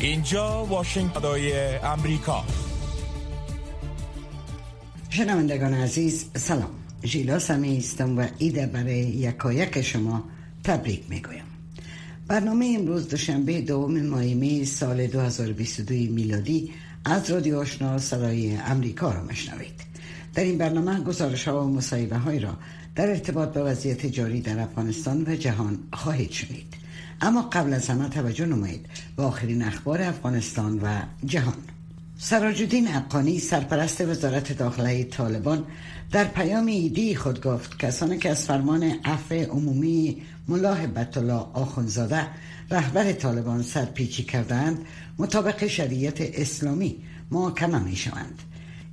اینجا واشنگتن امریکا. شنوندگان عزیز سلام. ژیلا سمی و ایده برای یکایک شما تبریک می‌گویم. برنامه امروز دوشنبه دوم ماه سال 2022 میلادی از رادیو آشنا صدای امریکا را مشنوید در این برنامه گزارش ها و مصاحبه های را در ارتباط به وضعیت جاری در افغانستان و جهان خواهید شنید. اما قبل از همه توجه نمایید به آخرین اخبار افغانستان و جهان. سراجدین افغانی سرپرست وزارت داخله طالبان در پیام ایدی خود گفت کسانی که از فرمان عفو عمومی ملا الله آخونزاده رهبر طالبان سرپیچی کردند مطابق شریعت اسلامی محاکمه می شوند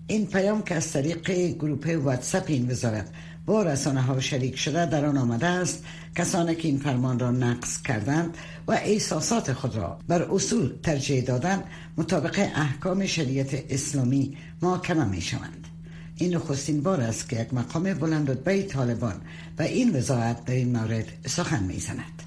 این پیام که از طریق گروپ واتساپ این وزارت با رسانه ها شریک شده در آن آمده است کسانی که این فرمان را نقض کردند و احساسات خود را بر اصول ترجیح دادند مطابق احکام شریعت اسلامی محاکمه می شوند این نخستین بار است که یک مقام بلند طالبان و این وزارت در این مورد سخن می زند.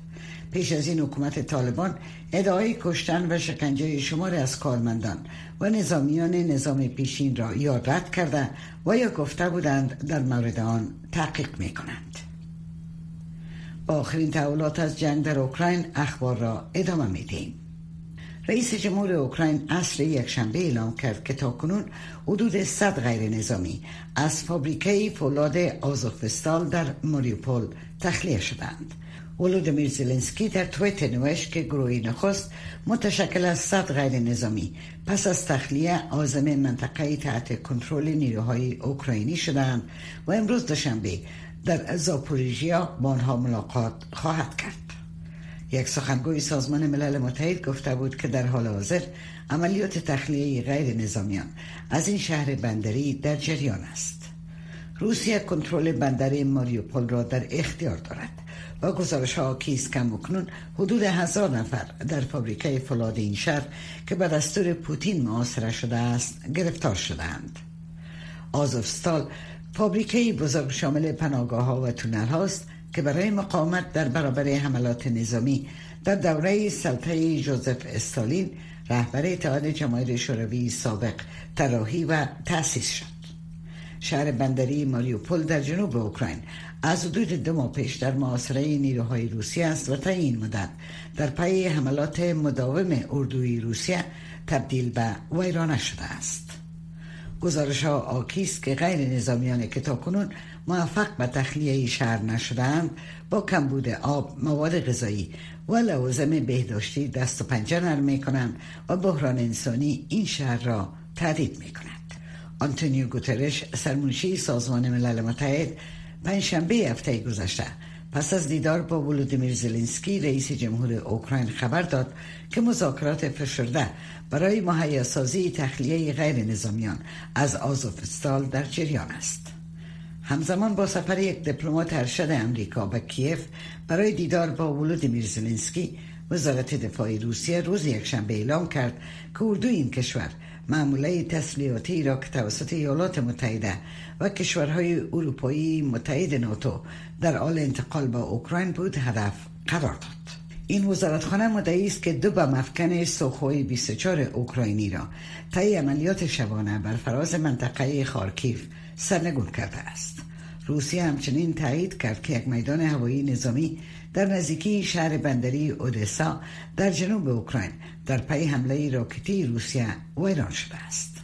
پیش از این حکومت طالبان ادعای کشتن و شکنجه شمار از کارمندان و نظامیان نظام پیشین را یا رد کرده و یا گفته بودند در مورد آن تحقیق می کنند. آخرین تحولات از جنگ در اوکراین اخبار را ادامه می دیم. رئیس جمهور اوکراین عصر یکشنبه اعلام کرد که تاکنون حدود 100 غیر نظامی از فابریکه فولاد آزوفستال در ماریوپول تخلیه شدند. ولودمیر زلنسکی در تویت نوشت که گروهی نخست متشکل از صد غیر نظامی پس از تخلیه آزم منطقه تحت کنترل نیروهای اوکراینی شدند و امروز دوشنبه در زاپوریژیا با آنها ملاقات خواهد کرد. یک سخنگوی سازمان ملل متحد گفته بود که در حال حاضر عملیات تخلیه غیر نظامیان از این شهر بندری در جریان است. روسیه کنترل بندر ماریوپول را در اختیار دارد. و گزارش ها کیست کم بکنون حدود هزار نفر در فابریکه فولاد این شهر که به دستور پوتین معاصره شده است گرفتار شدند آزوفستال فابریکه بزرگ شامل پناهگاه ها و تونل هاست که برای مقاومت در برابر حملات نظامی در دوره سلطه جوزف استالین رهبر اتحاد جماهیر شوروی سابق طراحی و تأسیس شد. شهر بندری ماریوپول در جنوب اوکراین از حدود دو ماه پیش در معاصره نیروهای روسیه است و تا این مدت در پی حملات مداوم اردوی روسیه تبدیل به ویرانه شده است. گزارش ها آکیست که غیر نظامیان که تا کنون موفق به تخلیه شهر نشدند با کمبود آب مواد غذایی و لوازم بهداشتی دست و پنجه نرم می کنند و بحران انسانی این شهر را تهدید می کند آنتونیو گوترش سرمنشی سازمان ملل متحد پنجشنبه هفته گذشته پس از دیدار با ولودیمیر زلنسکی رئیس جمهور اوکراین خبر داد که مذاکرات فشرده برای مهیا سازی تخلیه غیر نظامیان از آزوفستال در جریان است. همزمان با سفر یک دیپلمات ارشد امریکا به کیف برای دیدار با ولودیمیر زلنسکی وزارت دفاع روسیه روز یکشنبه اعلام کرد که اردو این کشور معموله تسلیحاتی را که توسط ایالات متحده و کشورهای اروپایی متحد ناتو در حال انتقال به اوکراین بود هدف قرار داد. این وزارتخانه مدعی است که دو مفکن سوخوی 24 اوکراینی را طی عملیات شبانه بر فراز منطقه خارکیف سرنگون کرده است. روسیه همچنین تایید کرد که یک میدان هوایی نظامی در نزدیکی شهر بندری اودسا در جنوب اوکراین در پی حمله راکتی روسیه ویران شده است.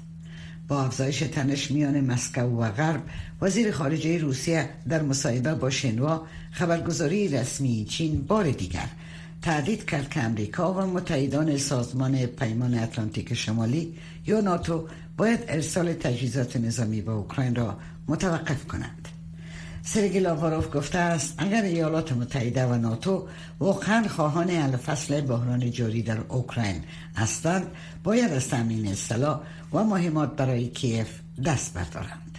با افزایش تنش میان مسکو و غرب وزیر خارجه روسیه در مصاحبه با شنوا خبرگزاری رسمی چین بار دیگر تهدید کرد که امریکا و متحدان سازمان پیمان اتلانتیک شمالی یا ناتو باید ارسال تجهیزات نظامی به اوکراین را متوقف کنند. سرگی لاواروف گفته است اگر ایالات متحده و ناتو واقعا خواهان حل فصل بحران جاری در اوکراین هستند باید از تامین اصطلاح و مهمات برای کیف دست بردارند.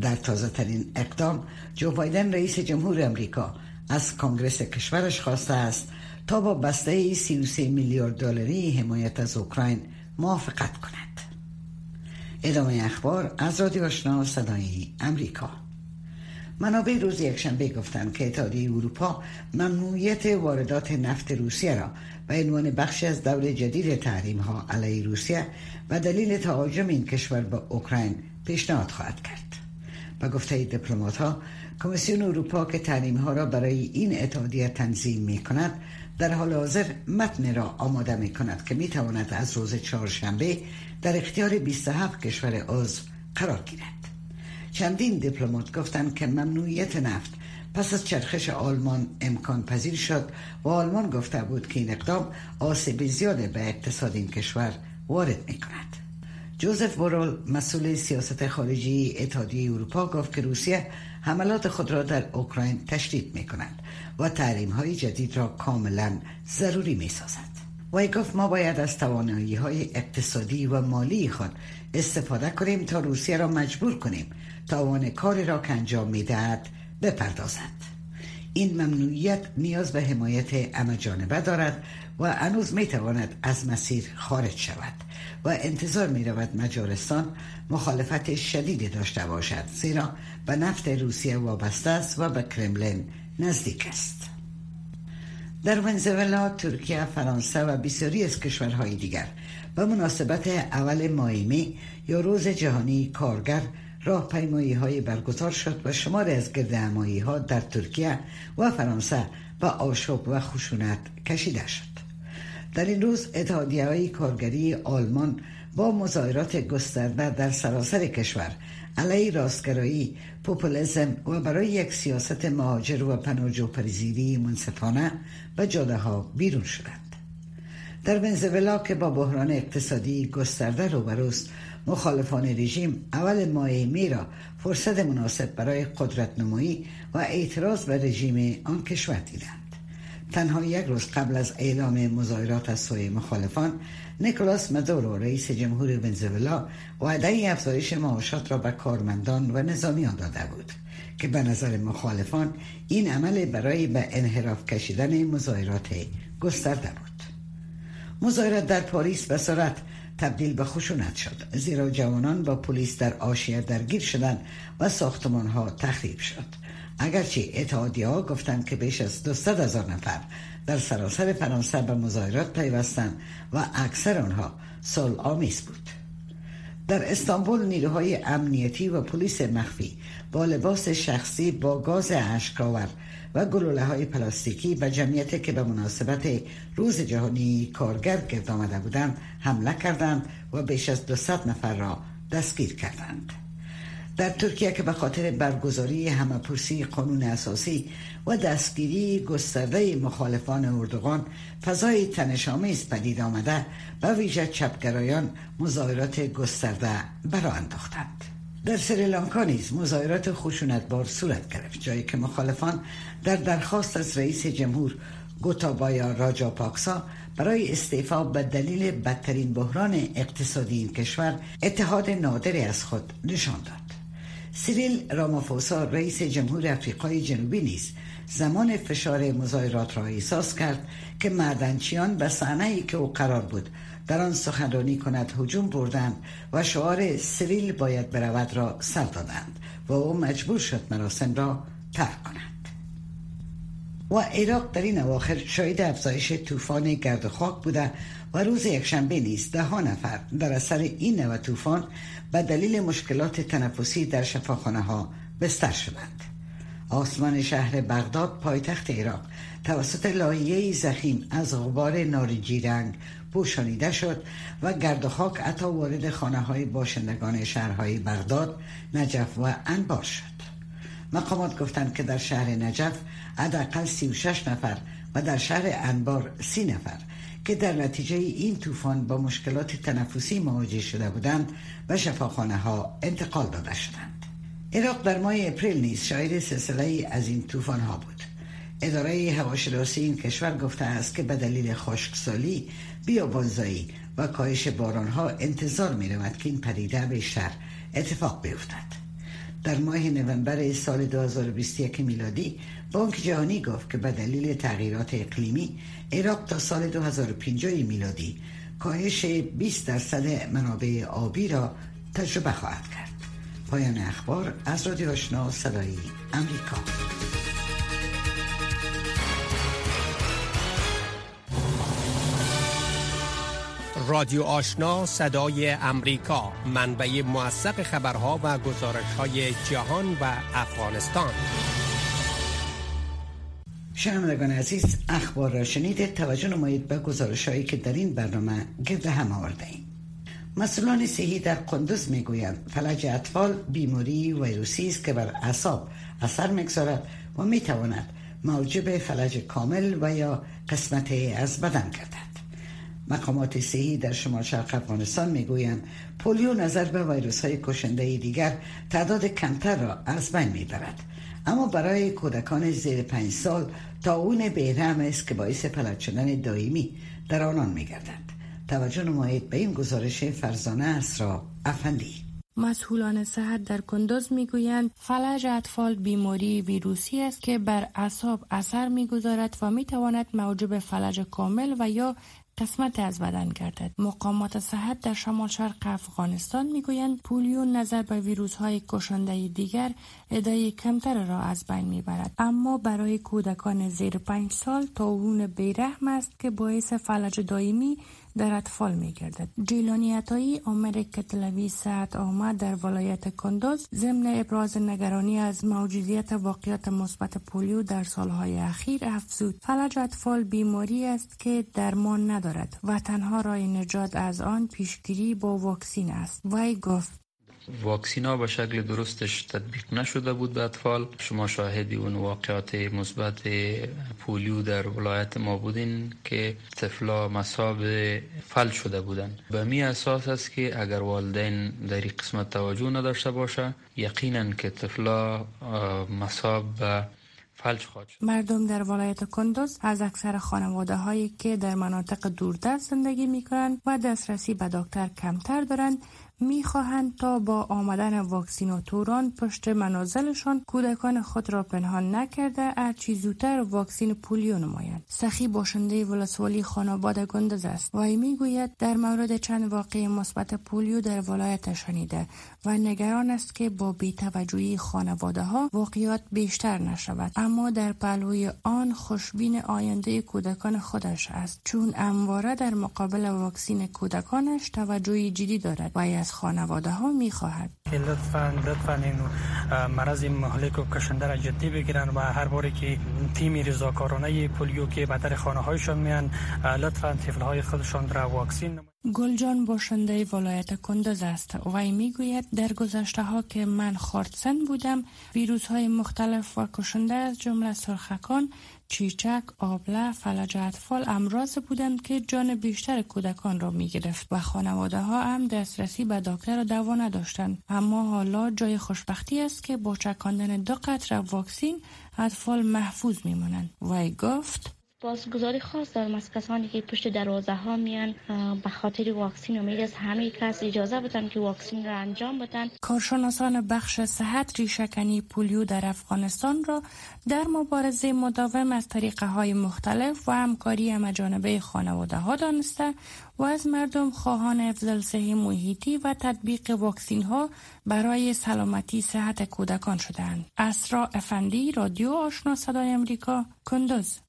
در تازه ترین اقدام جو بایدن رئیس جمهور امریکا از کانگرس کشورش خواسته است تا با بسته 33 میلیارد دلاری حمایت از اوکراین موافقت کند. ادامه اخبار از رادیو آشنا صدای امریکا منابع روز یکشنبه گفتند که اتحادیه اروپا ممنوعیت واردات نفت روسیه را به عنوان بخشی از دور جدید تحریم ها علیه روسیه و دلیل تهاجم این کشور به اوکراین پیشنهاد خواهد کرد. و گفته دیپلمات ها کمیسیون اروپا که تحریم ها را برای این اتحادیه تنظیم می کند در حال حاضر متن را آماده می کند که می تواند از روز چهارشنبه در اختیار 27 کشور عضو قرار گیرد. چندین دیپلمات گفتند که ممنوعیت نفت پس از چرخش آلمان امکان پذیر شد و آلمان گفته بود که این اقدام آسیب زیاد به اقتصاد این کشور وارد می کند. جوزف بورول مسئول سیاست خارجی اتحادیه اروپا گفت که روسیه حملات خود را در اوکراین تشدید می کند و تحریم های جدید را کاملا ضروری می سازد. وی گفت ما باید از توانایی های اقتصادی و مالی خود استفاده کنیم تا روسیه را مجبور کنیم توان کاری را که انجام می دهد بپردازد. این ممنوعیت نیاز به حمایت همه دارد و هنوز می تواند از مسیر خارج شود و انتظار می رود مجارستان مخالفت شدیدی داشته باشد زیرا به نفت روسیه وابسته است و به کرملین نزدیک است در ونزوئلا، ترکیه، فرانسه و بسیاری از کشورهای دیگر به مناسبت اول مایمی یا روز جهانی کارگر راهپیمایی های برگزار شد و شمار از گردهمایی ها در ترکیه و فرانسه و آشوب و خشونت کشیده شد. در این روز اتحادیه های کارگری آلمان با مظاهرات گسترده در سراسر کشور علیه راستگرایی پوپولیزم و برای یک سیاست مهاجر و پناهجو پریزیری منصفانه و جاده ها بیرون شدند. در ونزوئلا که با بحران اقتصادی گسترده روبروست مخالفان رژیم اول ماه می را فرصت مناسب برای قدرت نمایی و اعتراض به رژیم آن کشور دیدند. تنها یک روز قبل از اعلام مظاهرات از سوی مخالفان نیکولاس مدورو رئیس جمهور ونزوئلا وعده افزایش معاشات را به کارمندان و نظامیان داده بود که به نظر مخالفان این عمل برای به انحراف کشیدن مظاهرات گسترده بود. مظاهرات در پاریس به سرعت تبدیل به خشونت شد. زیرا جوانان با پلیس در آشیه درگیر شدند و ساختمان ها تخریب شد. اگرچه اتحادیه ها گفتند که بیش از 200 هزار نفر در سراسر فرانسه به مظاهرات پیوستند و اکثر آنها صلح آمیز بود. در استانبول نیروهای امنیتی و پلیس مخفی با لباس شخصی با گاز اشکاور و گلوله های پلاستیکی به جمعیتی که به مناسبت روز جهانی کارگر گرد آمده بودند حمله کردند و بیش از 200 نفر را دستگیر کردند. در ترکیه که به خاطر برگزاری همپرسی قانون اساسی و دستگیری گسترده مخالفان اردوغان فضای تنشآمیز پدید آمده و ویژه چپگرایان مظاهرات گسترده برا انداختند در سریلانکا نیز مظاهرات خشونتبار صورت گرفت جایی که مخالفان در درخواست از رئیس جمهور گوتابایا راجا پاکسا برای استعفا به دلیل بدترین بحران اقتصادی این کشور اتحاد نادری از خود نشان داد. سیریل رامافوسا رئیس جمهور افریقای جنوبی نیز زمان فشار مظاهرات را احساس کرد که معدنچیان به صحنه که او قرار بود در آن سخنرانی کند هجوم بردند و شعار سریل باید برود را سر دادند و او مجبور شد مراسم را ترک کند. و عراق در این اواخر شاید افزایش طوفان گرد خاک بوده و روز یکشنبه نیز ده نفر در اثر این نوع طوفان به دلیل مشکلات تنفسی در شفاخانه ها بستر شدند آسمان شهر بغداد پایتخت عراق توسط لایه زخیم از غبار نارنجی رنگ پوشانیده شد و گرد و خاک عطا وارد خانه های باشندگان شهرهای بغداد، نجف و انبار شد. مقامات گفتند که در شهر نجف حداقل 36 نفر و در شهر انبار 30 نفر که در نتیجه این طوفان با مشکلات تنفسی مواجه شده بودند و شفاخانه ها انتقال داده شدند. عراق در ماه اپریل نیز شاهد سلسله از این طوفان ها بود. اداره هواشناسی این کشور گفته است که به دلیل خشکسالی بیابانزایی و کاهش ها انتظار می رود که این پدیده بیشتر اتفاق بیفتد در ماه نوامبر سال 2021 میلادی بانک جهانی گفت که به دلیل تغییرات اقلیمی عراق تا سال 2050 میلادی کاهش 20 درصد منابع آبی را تجربه خواهد کرد. پایان اخبار از رادیو آشنا صدای امریکا. رادیو آشنا صدای امریکا. منبع موثق خبرها و گزارش های جهان و افغانستان. شنوندگان عزیز اخبار را شنیدید توجه نمایید به گزارش هایی که در این برنامه گرد هم آورده ایم. مسئولان صحی در قندوز می‌گویند فلج اطفال بیماری ویروسی است که بر اعصاب اثر می‌گذارد و می‌تواند موجب فلج کامل و یا قسمت از بدن گردد. مقامات صحی در شمال شرق افغانستان می‌گویند پولیو نظر به ویروس های کشنده دیگر تعداد کمتر را از بین می‌برد. اما برای کودکان زیر پنج سال تا اون بیرم است که باعث فلج شدن دائمی در آنان میگردد. توجه نمایید به این گزارش فرزانه اسرا افندی. مسئولان صحت در کندوز می‌گویند فلج اطفال بیماری ویروسی است که بر اعصاب اثر می‌گذارد و می‌تواند موجب فلج کامل و یا قسمت از بدن گردد. مقامات صحت در شمال شرق افغانستان می‌گویند پولیو نظر به ویروس های کشنده دیگر ادای کمتر را از بین می‌برد. اما برای کودکان زیر پنج سال اون بیرحم است که باعث فلج دائمی در اطفال می گردد. جیلانی عطایی آمر که تلوی ساعت آمد در ولایت کندوز ضمن ابراز نگرانی از موجودیت واقعیت مثبت پولیو در سالهای اخیر افزود. فلج اطفال بیماری است که درمان ندارد و تنها رای نجات از آن پیشگیری با واکسین است. وی گفت واکسین ها به شکل درستش تطبیق نشده بود به اطفال. شما شاهدی اون واقعات مثبت پولیو در ولایت ما بودین که طفلا مصاب فل شده بودن. به می اساس است که اگر والدین در این قسمت توجه نداشته باشه یقینا که طفلا مصاب به مردم در ولایت کندوز از اکثر خانواده هایی که در مناطق دوردست زندگی می کنند و دسترسی به دکتر کمتر دارند می‌خواهند تا با آمدن واکسیناتوران پشت منازلشان کودکان خود را پنهان نکرده هرچی زودتر واکسین پولیو نمایند سخی باشنده ولسوالی خاناباد گندز است. و می‌گوید در مورد چند واقع مثبت پولیو در ولایت شنیده و نگران است که با بیتوجهی خانواده ها واقعیات بیشتر نشود. اما در پهلوی آن خوشبین آینده کودکان خودش است. چون امواره در مقابل واکسین کودکانش توجهی جدی دارد. و از خانواده ها می خواهد که لطفا لطفا این مرض مهلک و کشنده را جدی بگیرن و هر باری که تیمی رضاکارانه پولیو که به در خانه هایشان میان لطفا طفل های خودشان را واکسین گلجان باشنده ولایت کندز است و می‌گوید در گذشته ها که من خاردسن بودم ویروس های مختلف و کشنده از جمله سرخکان چیچک، آبله، فلج اطفال امراض بودند که جان بیشتر کودکان را می گرفت و خانواده ها هم دسترسی به دکتر و دوا نداشتند. اما حالا جای خوشبختی است که با چکاندن دو قطره واکسین اطفال محفوظ میمانند. وی گفت بازگذاری خاص دارم از کسانی که پشت دروازه ها میان به خاطر واکسین امید از همه کس اجازه بدن که واکسین را انجام بدن کارشناسان بخش صحت ریشکنی پولیو در افغانستان را در مبارزه مداوم از طریقه های مختلف و همکاری مجانبه خانواده ها دانسته و از مردم خواهان افضل صحی محیطی و تطبیق واکسین ها برای سلامتی صحت کودکان شدند. اسرا افندی رادیو آشنا صدای امریکا کندوز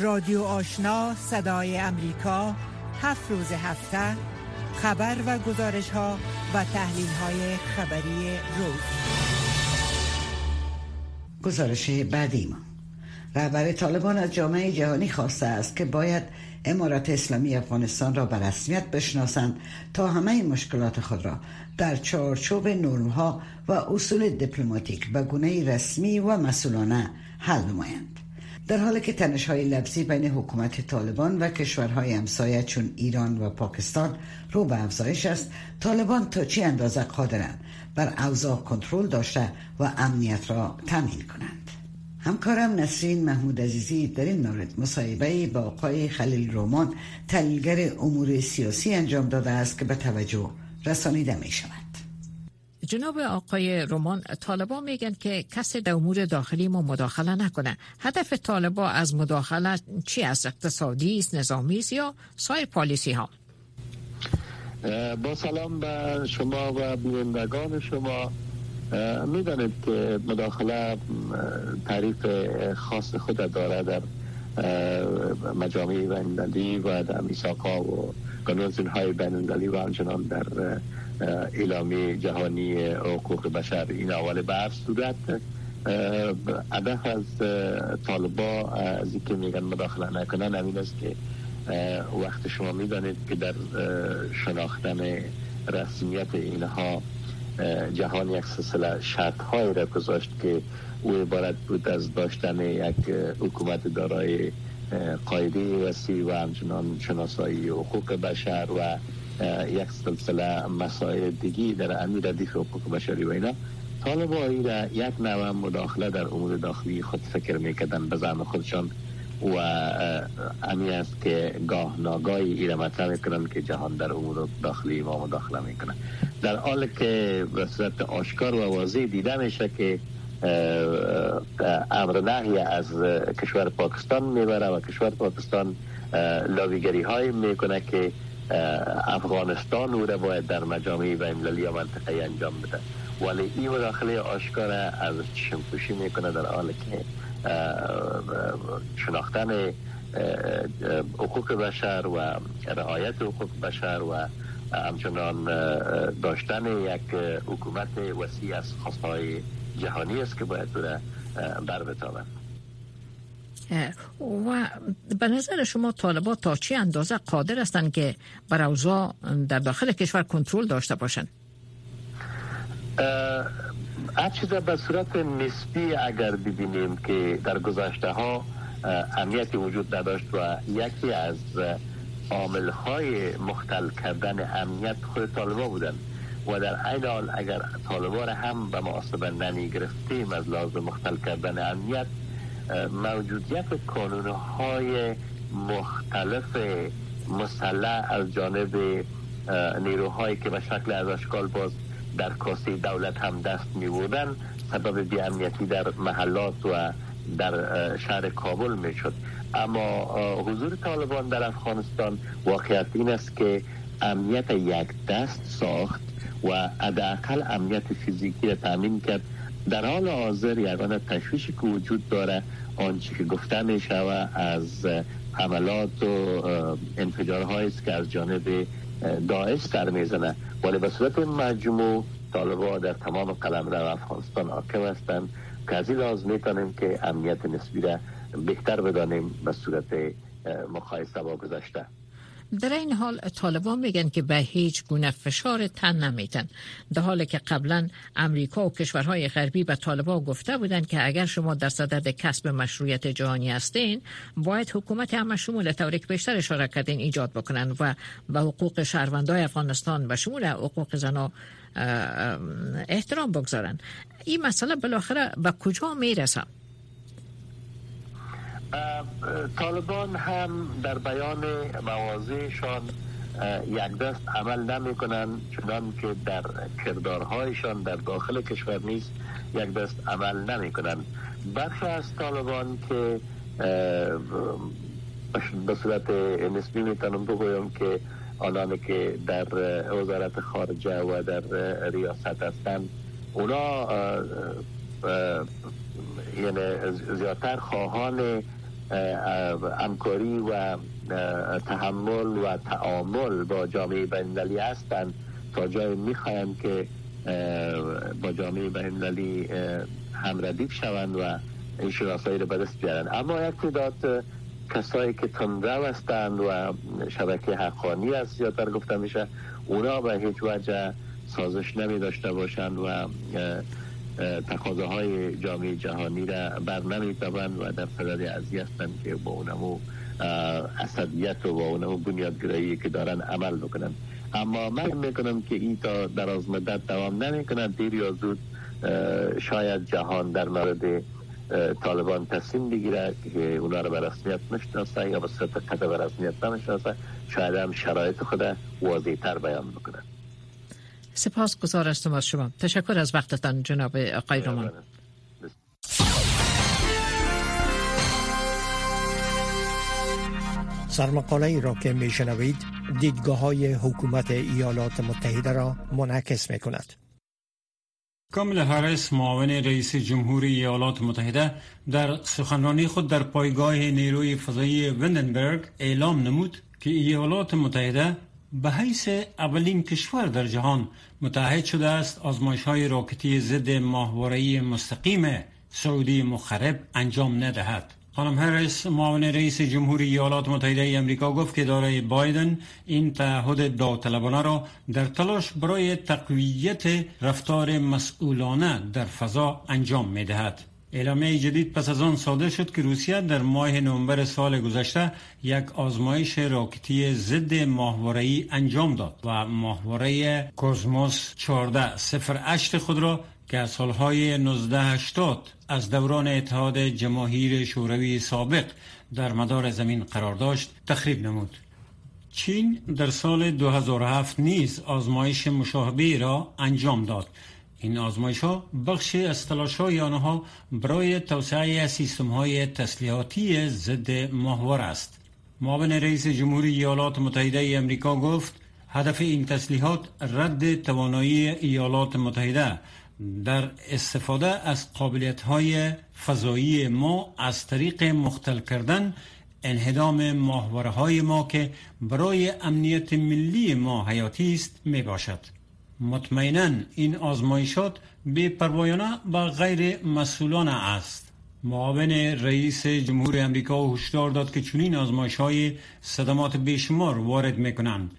رادیو آشنا صدای امریکا هفت روز هفته خبر و گزارش ها و تحلیل های خبری روز. گزارش بعدی ما. رهبر طالبان از جامعه جهانی خواسته است که باید امارات اسلامی افغانستان را به رسمیت بشناسند تا همه مشکلات خود را در چارچوب نرمها و اصول دیپلماتیک به گونه رسمی و مسئولانه حل نمایند. در حالی که تنش های لفظی بین حکومت طالبان و کشورهای همسایه چون ایران و پاکستان رو به افزایش است طالبان تا چی اندازه قادرند بر اوضاع کنترل داشته و امنیت را تامین کنند؟ همکارم نسرین محمود عزیزی در این مورد مصاحبه با آقای خلیل رومان تحلیلگر امور سیاسی انجام داده است که به توجه رسانیده می شود جناب آقای رومان طالبان میگن که کسی در امور داخلی ما مداخله نکنه. هدف طالبان از مداخله چی است؟ اقتصادی است نظامی است یا سایر پالیسی ها؟ با سلام به شما و بینندگان شما. می‌دانید که مداخله تعریف خاص خود داره در مجامع بینالمللی و در میساقا و کنوانسیون های بینالمللی و همچنان در اعلامی جهانی حقوق بشر این اول هر صورت. هدف از طالبا از اینکه میگن مداخله نکنن همین است که وقت شما می‌دانید که در شناختن رسمیت اینها جهان یک سلسله شرط های را گذاشت که او عبارت بود از داشتن یک حکومت دارای قایده وسیع و همچنان شناسایی حقوق بشر و یک سلسله مسائل دیگی در امیر ردیف حقوق بشری و اینا. طالب را یک نوع مداخله در امور داخلی خود فکر می‌کردن به زعم خودشان و امی است که گاه ناگاهی ایره مطرح می‌کنن که جهان در امور داخلی ما مداخله می‌کنه. در حال که به صورت آشکار و واضح دیده میشه که امر نهی از کشور پاکستان می‌بره و کشور پاکستان لاویگری های می‌کنه که افغانستان او را باید در مجامع بین یا منطقه انجام بده. ولی این مداخله آشکار از چشم پوشی می‌کنه در حال که شناختن حقوق بشر و رعایت حقوق بشر و همچنان داشتن یک حکومت وسیع از خواستهای جهانی است که باید بر بر و به نظر شما طالبات تا چه اندازه قادر هستند که بر اوضاع در داخل کشور کنترل داشته باشند؟ هر چیز به صورت نسبی اگر ببینیم که در گذشته ها اهمیتی وجود نداشت و یکی از عامل های مختل کردن امنیت خود طالبا بودن و در این حال اگر طالبا را هم به محاسبه نمی گرفتیم از لازم مختل کردن امنیت موجودیت کانون های مختلف مسلح از جانب نیروهایی که به شکل از اشکال باز در کاسه دولت هم دست می بودن سبب بیامنیتی در محلات و در شهر کابل می شد اما حضور طالبان در افغانستان واقعیت این است که امنیت یک دست ساخت و حداقل امنیت فیزیکی را تامین کرد در حال حاضر یگانه تشویشی که وجود داره آنچه که گفته می شود از حملات و انفجارهایی است که از جانب داعش سر می‌زنه. ولی به صورت مجموع طالبا در تمام قلم را افغانستان حاکم هستند که از این می‌کنیم که امنیت نسبی را بهتر بدانیم به صورت مقایسه با گذشته. در این حال طالبان میگن که به هیچ گونه فشار تن نمیتن. در حالی که قبلا امریکا و کشورهای غربی به طالبان گفته بودند که اگر شما در صدد کسب مشروعیت جهانی هستین باید حکومت همه شمول طوری که بیشتر اشاره کردین ایجاد بکنن و به حقوق شهروندای افغانستان و شمول حقوق زنا احترام بگذارن. این مسئله بالاخره به کجا می‌رسه؟ طالبان هم در بیان موازیشان یک دست عمل نمی کنند چنان که در کردارهایشان در داخل کشور نیست یک دست عمل نمی کنند برخی از طالبان که به صورت نسبی می‌تونم بگویم که آنانی که در وزارت خارجه و در ریاست هستند اونا یعنی زیادتر خواهان همکاری و تحمل و تعامل با جامعه بینالمللی هستند. تا جای می‌خواهند که با جامعه بینالمللی هم ردیف شوند و این شناسایی رو به دست بیارن. اما یک تعداد کسایی که تندرو هستند و شبکه حقانی است زیادتر گفته میشه اونا به هیچ وجه سازش نمی داشته باشند و تقاضاهای جامعه جهانی را بر نمیتابند و در صدد ازی هستند که با اونمو اصدیت و با اونمو بنیادگرایی که دارن عمل بکنن. اما من می‌کنم که این تا دراز مدت دوام نمی‌کنه دیر یا زود شاید جهان در مورد طالبان تصمیم بگیره که اونا رو به رسمیت نشناسه یا به صورت قطع به رسمیت شاید هم شرایط خود واضح تر بیان بکنه. سپاس گذار از شما. تشکر از وقتتان جناب آقای رومان سرمقاله ای را که می شنوید دیدگاه های حکومت ایالات متحده را منعکس می کند. کامل هارس معاون رئیس جمهوری ایالات متحده در سخنرانی خود در پایگاه نیروی فضایی وندنبرگ اعلام نمود که ایالات متحده به حیث اولین کشور در جهان متحد شده است آزمایش های راکتی ضد ماهواره‌ای مستقیم سعودی مخرب انجام ندهد. خانم هریس معاون رئیس جمهوری ایالات متحده ای امریکا گفت که دارای بایدن این تعهد داوطلبانه را در تلاش برای تقویت رفتار مسئولانه در فضا انجام می دهد. اعلامیه جدید پس از آن صادر شد که روسیه در ماه نوامبر سال گذشته یک آزمایش راکتی ضد ماهواره‌ای انجام داد و ماهواره کوزموس 1408 خود را که از سالهای 1980 از دوران اتحاد جماهیر شوروی سابق در مدار زمین قرار داشت تخریب نمود. چین در سال 2007 نیز آزمایش مشابهی را انجام داد. این آزمایش ها بخشی از تلاش های آنها برای توسعه سیستم های تسلیحاتی ضد ماهوار است. معاون رئیس جمهوری ایالات متحده ای امریکا گفت هدف این تسلیحات رد توانایی ایالات متحده در استفاده از قابلیت های فضایی ما از طریق مختل کردن انهدام ماهواره های ما که برای امنیت ملی ما حیاتی است می باشد. مطمئنا این آزمایشات به پروایانه و غیر مسئولانه است. معاون رئیس جمهور امریکا هشدار داد که چنین آزمایش های صدمات بیشمار وارد می کنند.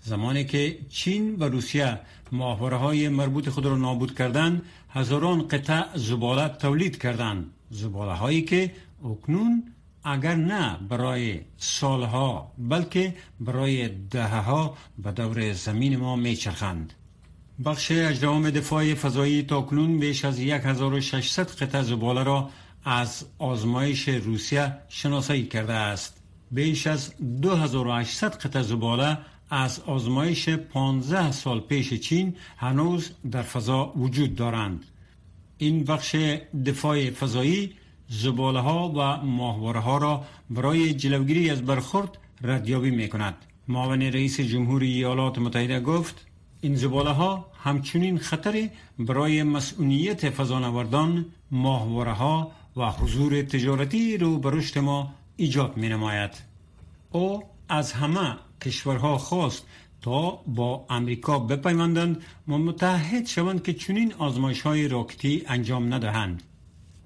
زمانی که چین و روسیه ماهواره های مربوط خود را نابود کردند هزاران قطع زباله تولید کردند زباله هایی که اکنون اگر نه برای سالها بلکه برای دهه ها به دور زمین ما میچرخند بخش اجرام دفاع فضایی تاکنون بیش از 1600 قطع زباله را از آزمایش روسیه شناسایی کرده است بیش از 2800 قطع زباله از آزمایش 15 سال پیش چین هنوز در فضا وجود دارند. این بخش دفاع فضایی زباله ها و ماهواره ها را برای جلوگیری از برخورد ردیابی می کند. معاون رئیس جمهوری ایالات متحده گفت این زباله ها همچنین خطر برای مسئولیت فضانوردان ماهواره ها و حضور تجارتی رو به رشد ما ایجاد می نماید. او از همه کشورها خواست تا با امریکا بپیوندند و متحد شوند که چنین آزمایش های راکتی انجام ندهند.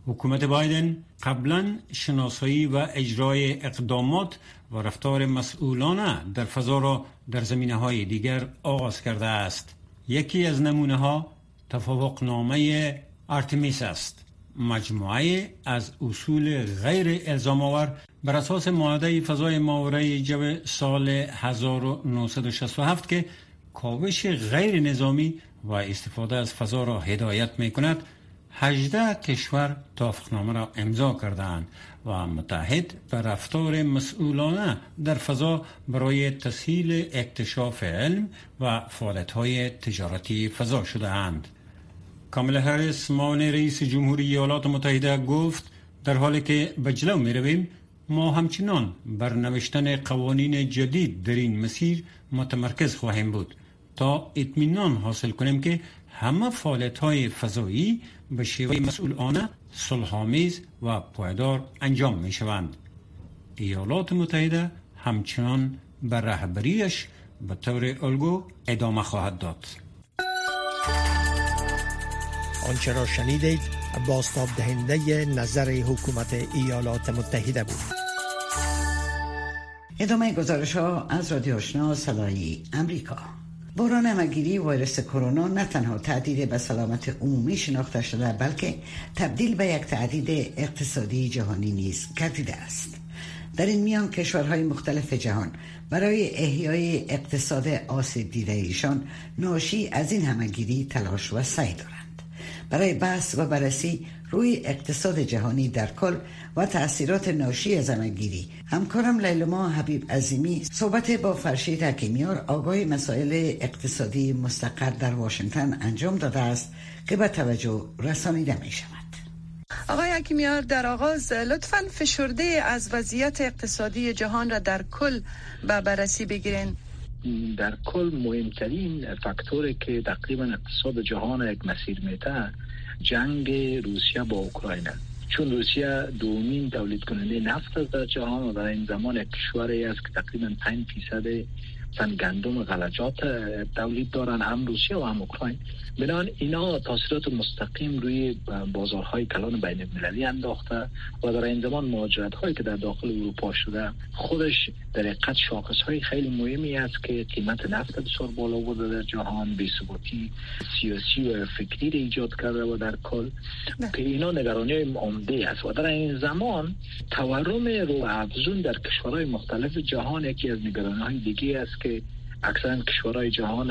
حکومت بایدن قبلا شناسایی و اجرای اقدامات و رفتار مسئولانه در فضا را در زمینه های دیگر آغاز کرده است. یکی از نمونه ها توافق نامه ارتمیس است. مجموعه از اصول غیر الزام آور بر اساس معاهده فضای ماورای جو سال 1967 که کاوش غیر نظامی و استفاده از فضا را هدایت می کند 18 کشور توافقنامه را امضا کردند و متحد به رفتار مسئولانه در فضا برای تسهیل اکتشاف علم و های تجارتی فضا شده اند. کامل هریس معاون رئیس جمهوری ایالات متحده گفت در حالی که به جلو می رویم ما همچنان بر نوشتن قوانین جدید در این مسیر متمرکز خواهیم بود تا اطمینان حاصل کنیم که همه فعالیت های فضایی به شیوه مسئولانه صلحآمیز و پایدار انجام می شوند. ایالات متحده همچنان به رهبریش به طور الگو ادامه خواهد داد. آنچه را شنیدید باستاب دهنده نظر حکومت ایالات متحده بود ادامه گزارش ها از رادیو آشنا صدای امریکا بحران همگیری ویروس کرونا نه تنها تهدید به سلامت عمومی شناخته شده بلکه تبدیل به یک تهدید اقتصادی جهانی نیز گردیده است. در این میان کشورهای مختلف جهان برای احیای اقتصاد آسیب دیده ایشان ناشی از این همگیری تلاش و سعی دارند. برای بحث و بررسی روی اقتصاد جهانی در کل و تاثیرات ناشی از همگیری همکارم لیلما حبیب عظیمی صحبت با فرشید حکیمیار آگاه مسائل اقتصادی مستقر در واشنگتن انجام داده است که به توجه رسانیده می شود. آقای حکیمیار در آغاز لطفا فشرده از وضعیت اقتصادی جهان را در کل به بررسی بگیرین. در کل مهمترین فاکتوری که تقریبا اقتصاد جهان یک مسیر میته جنگ روسیه با اوکراین چون روسیه دومین تولید کننده نفت در جهان و در این زمان کشوری است که تقریبا 5 فیصد مثلا گندم غلجات تولید دارن هم روسیه و هم اوکراین. بنان اینا تاثیرات مستقیم روی بازارهای کلان بین المللی انداخته و در این زمان مهاجرت هایی که در داخل اروپا شده خودش در حقیقت شاخص های خیلی مهمی است که قیمت نفت بسیار بالا بوده در جهان بی‌ثباتی سیاسی و فکری ایجاد کرده و در کل. که اینا نگرانی عمده است. و در این زمان تورم رو افزون در کشورهای مختلف جهان یکی از نگرانی های دیگه است که اکثرا کشورهای جهان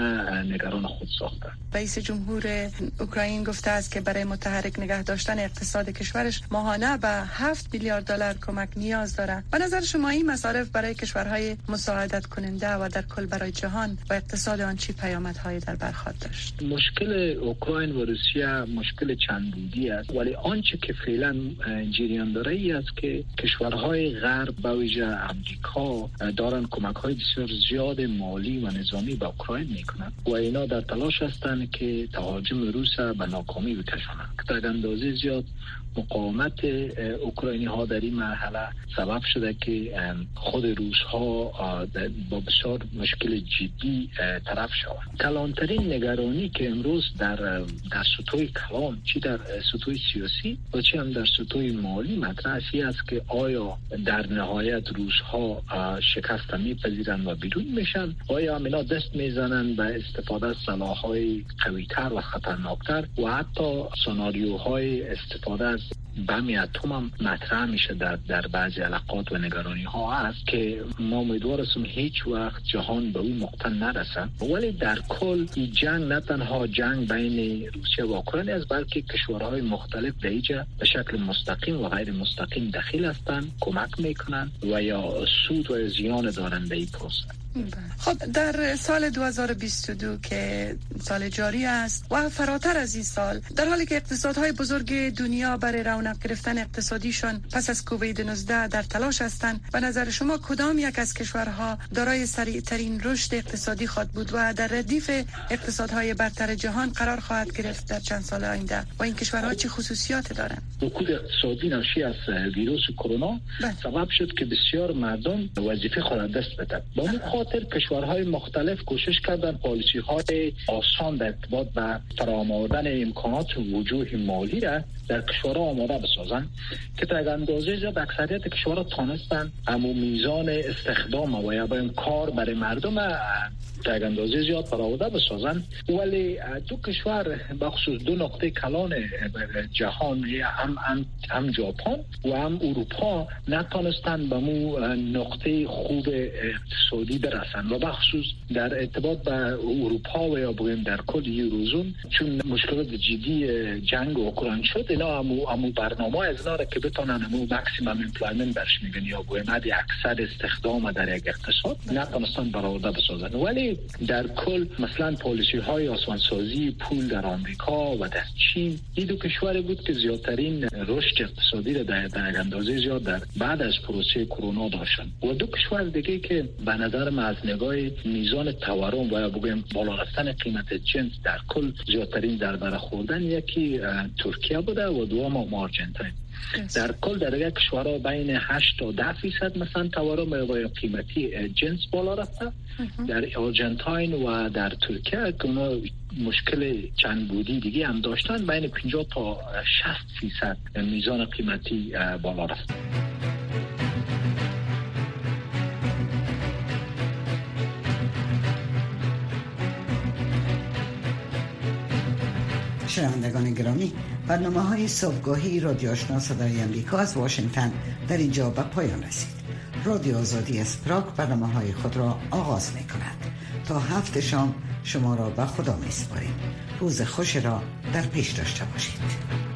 نگران خود ساخته. رئیس جمهور اوکراین گفته است که برای متحرک نگه داشتن اقتصاد کشورش ماهانه به 7 میلیارد دلار کمک نیاز دارد به نظر شما این مصارف برای کشورهای مساعدت کننده و در کل برای جهان و اقتصاد آن چی پیامدهایی در بر داشت؟ مشکل اوکراین و روسیه مشکل چند بودی است. ولی آنچه که فعلا جریان داره ای است که کشورهای غرب به ویژه امریکا دارن کمک های بسیار زیاد مالی و نظامی به اوکراین می‌کنند و اینا در تلاش هستند که تهاجم روس به ناکامی بکشانند در اندازه زیاد مقاومت اوکراینی ها در این مرحله سبب شده که خود روس ها با بسیار مشکل جدی طرف شوند. کلانترین نگرانی که امروز در در سطوح کلان چی در سطوح سیاسی و چی هم در سطوح مالی مطرح است که آیا در نهایت روس ها شکست میپذیرند و بیرون میشن آیا هم اینا دست می‌زنن به استفاده از سلاح های قویتر و خطرناکتر و حتی سناریوهای استفاده از بمی اتم هم مطرح میشه در, در بعضی علاقات و نگرانی ها هست که ما امیدوار هستیم هیچ وقت جهان به اون نقطه نرسن ولی در کل این جنگ نه تنها جنگ بین روسیه و اوکراین است بلکه کشورهای مختلف به ایجا به شکل مستقیم و غیر مستقیم دخیل هستند کمک می‌کنن و یا سود و زیان دارن به این پروسه خب در سال 2022 که سال جاری است و فراتر از این سال در حالی که اقتصادهای بزرگ دنیا برای رونق گرفتن اقتصادیشان پس از کووید 19 در تلاش هستند و نظر شما کدام یک از کشورها دارای سریع ترین رشد اقتصادی خواهد بود و در ردیف اقتصادهای برتر جهان قرار خواهد گرفت در چند سال آینده و این کشورها چه خصوصیات دارند؟ رکود اقتصادی ناشی از ویروس کرونا بله. سبب شد که بسیار مردم وظیفه خود دست بدن. با خاطر کشورهای مختلف کوشش کردن پالیسی های آسان در ارتباط به فراهم آوردن امکانات وجوه مالی را در کشورها آماده بسازن که تا اندازه زیاد اکثریت کشورها تانستن. امو میزان استخدام و یا کار برای مردم تا اندازه زیاد فراوده بسازن ولی دو کشور بخصوص دو نقطه کلان جهان هم, هم, هم ژاپن و هم اروپا نتانستن به مو نقطه خوب اقتصادی برسن و بخصوص در ارتباط به اروپا و یا بگیم در کل Eurozone چون مشکلات جدی جنگ اوکراین شد اینا همو, همو برنامه از اینا که بتونن همو maximum employment برش میگن یا بگیم اکثر استخدام در یک اقتصاد نتانستن برآورده بسازن. ولی در کل مثلا پالیسی های آسمانسازی پول در آمریکا و در چین این دو کشور بود که زیادترین رشد اقتصادی را در, در اندازه زیاد در بعد از پروسه کرونا داشتن. و دو کشور دیگه که به نظر من از نگاه میزان تورم و یا بگویم بالا رفتن قیمت جنس در کل زیادترین در خوردن یکی ترکیه بوده و دوم آرژانتین. در کل در یک کشورها بین 8 تا 10 فیصد مثلا تورم و قیمتی جنس بالا رفته. در آرژانتین و در ترکیه که مشکل چند بودی دیگه هم داشتن بین 50 تا 60 فیصد میزان قیمتی بالا رفته. شنوندگان گرامی برنامه های صبحگاهی رادیو آشنا صدای امریکا از واشنگتن در اینجا به پایان رسید. رادیو آزادی اسپراک برنامه های خود را آغاز می کند تا هفت شام شما را به خدا می سپاریم روز خوش را در پیش داشته باشید.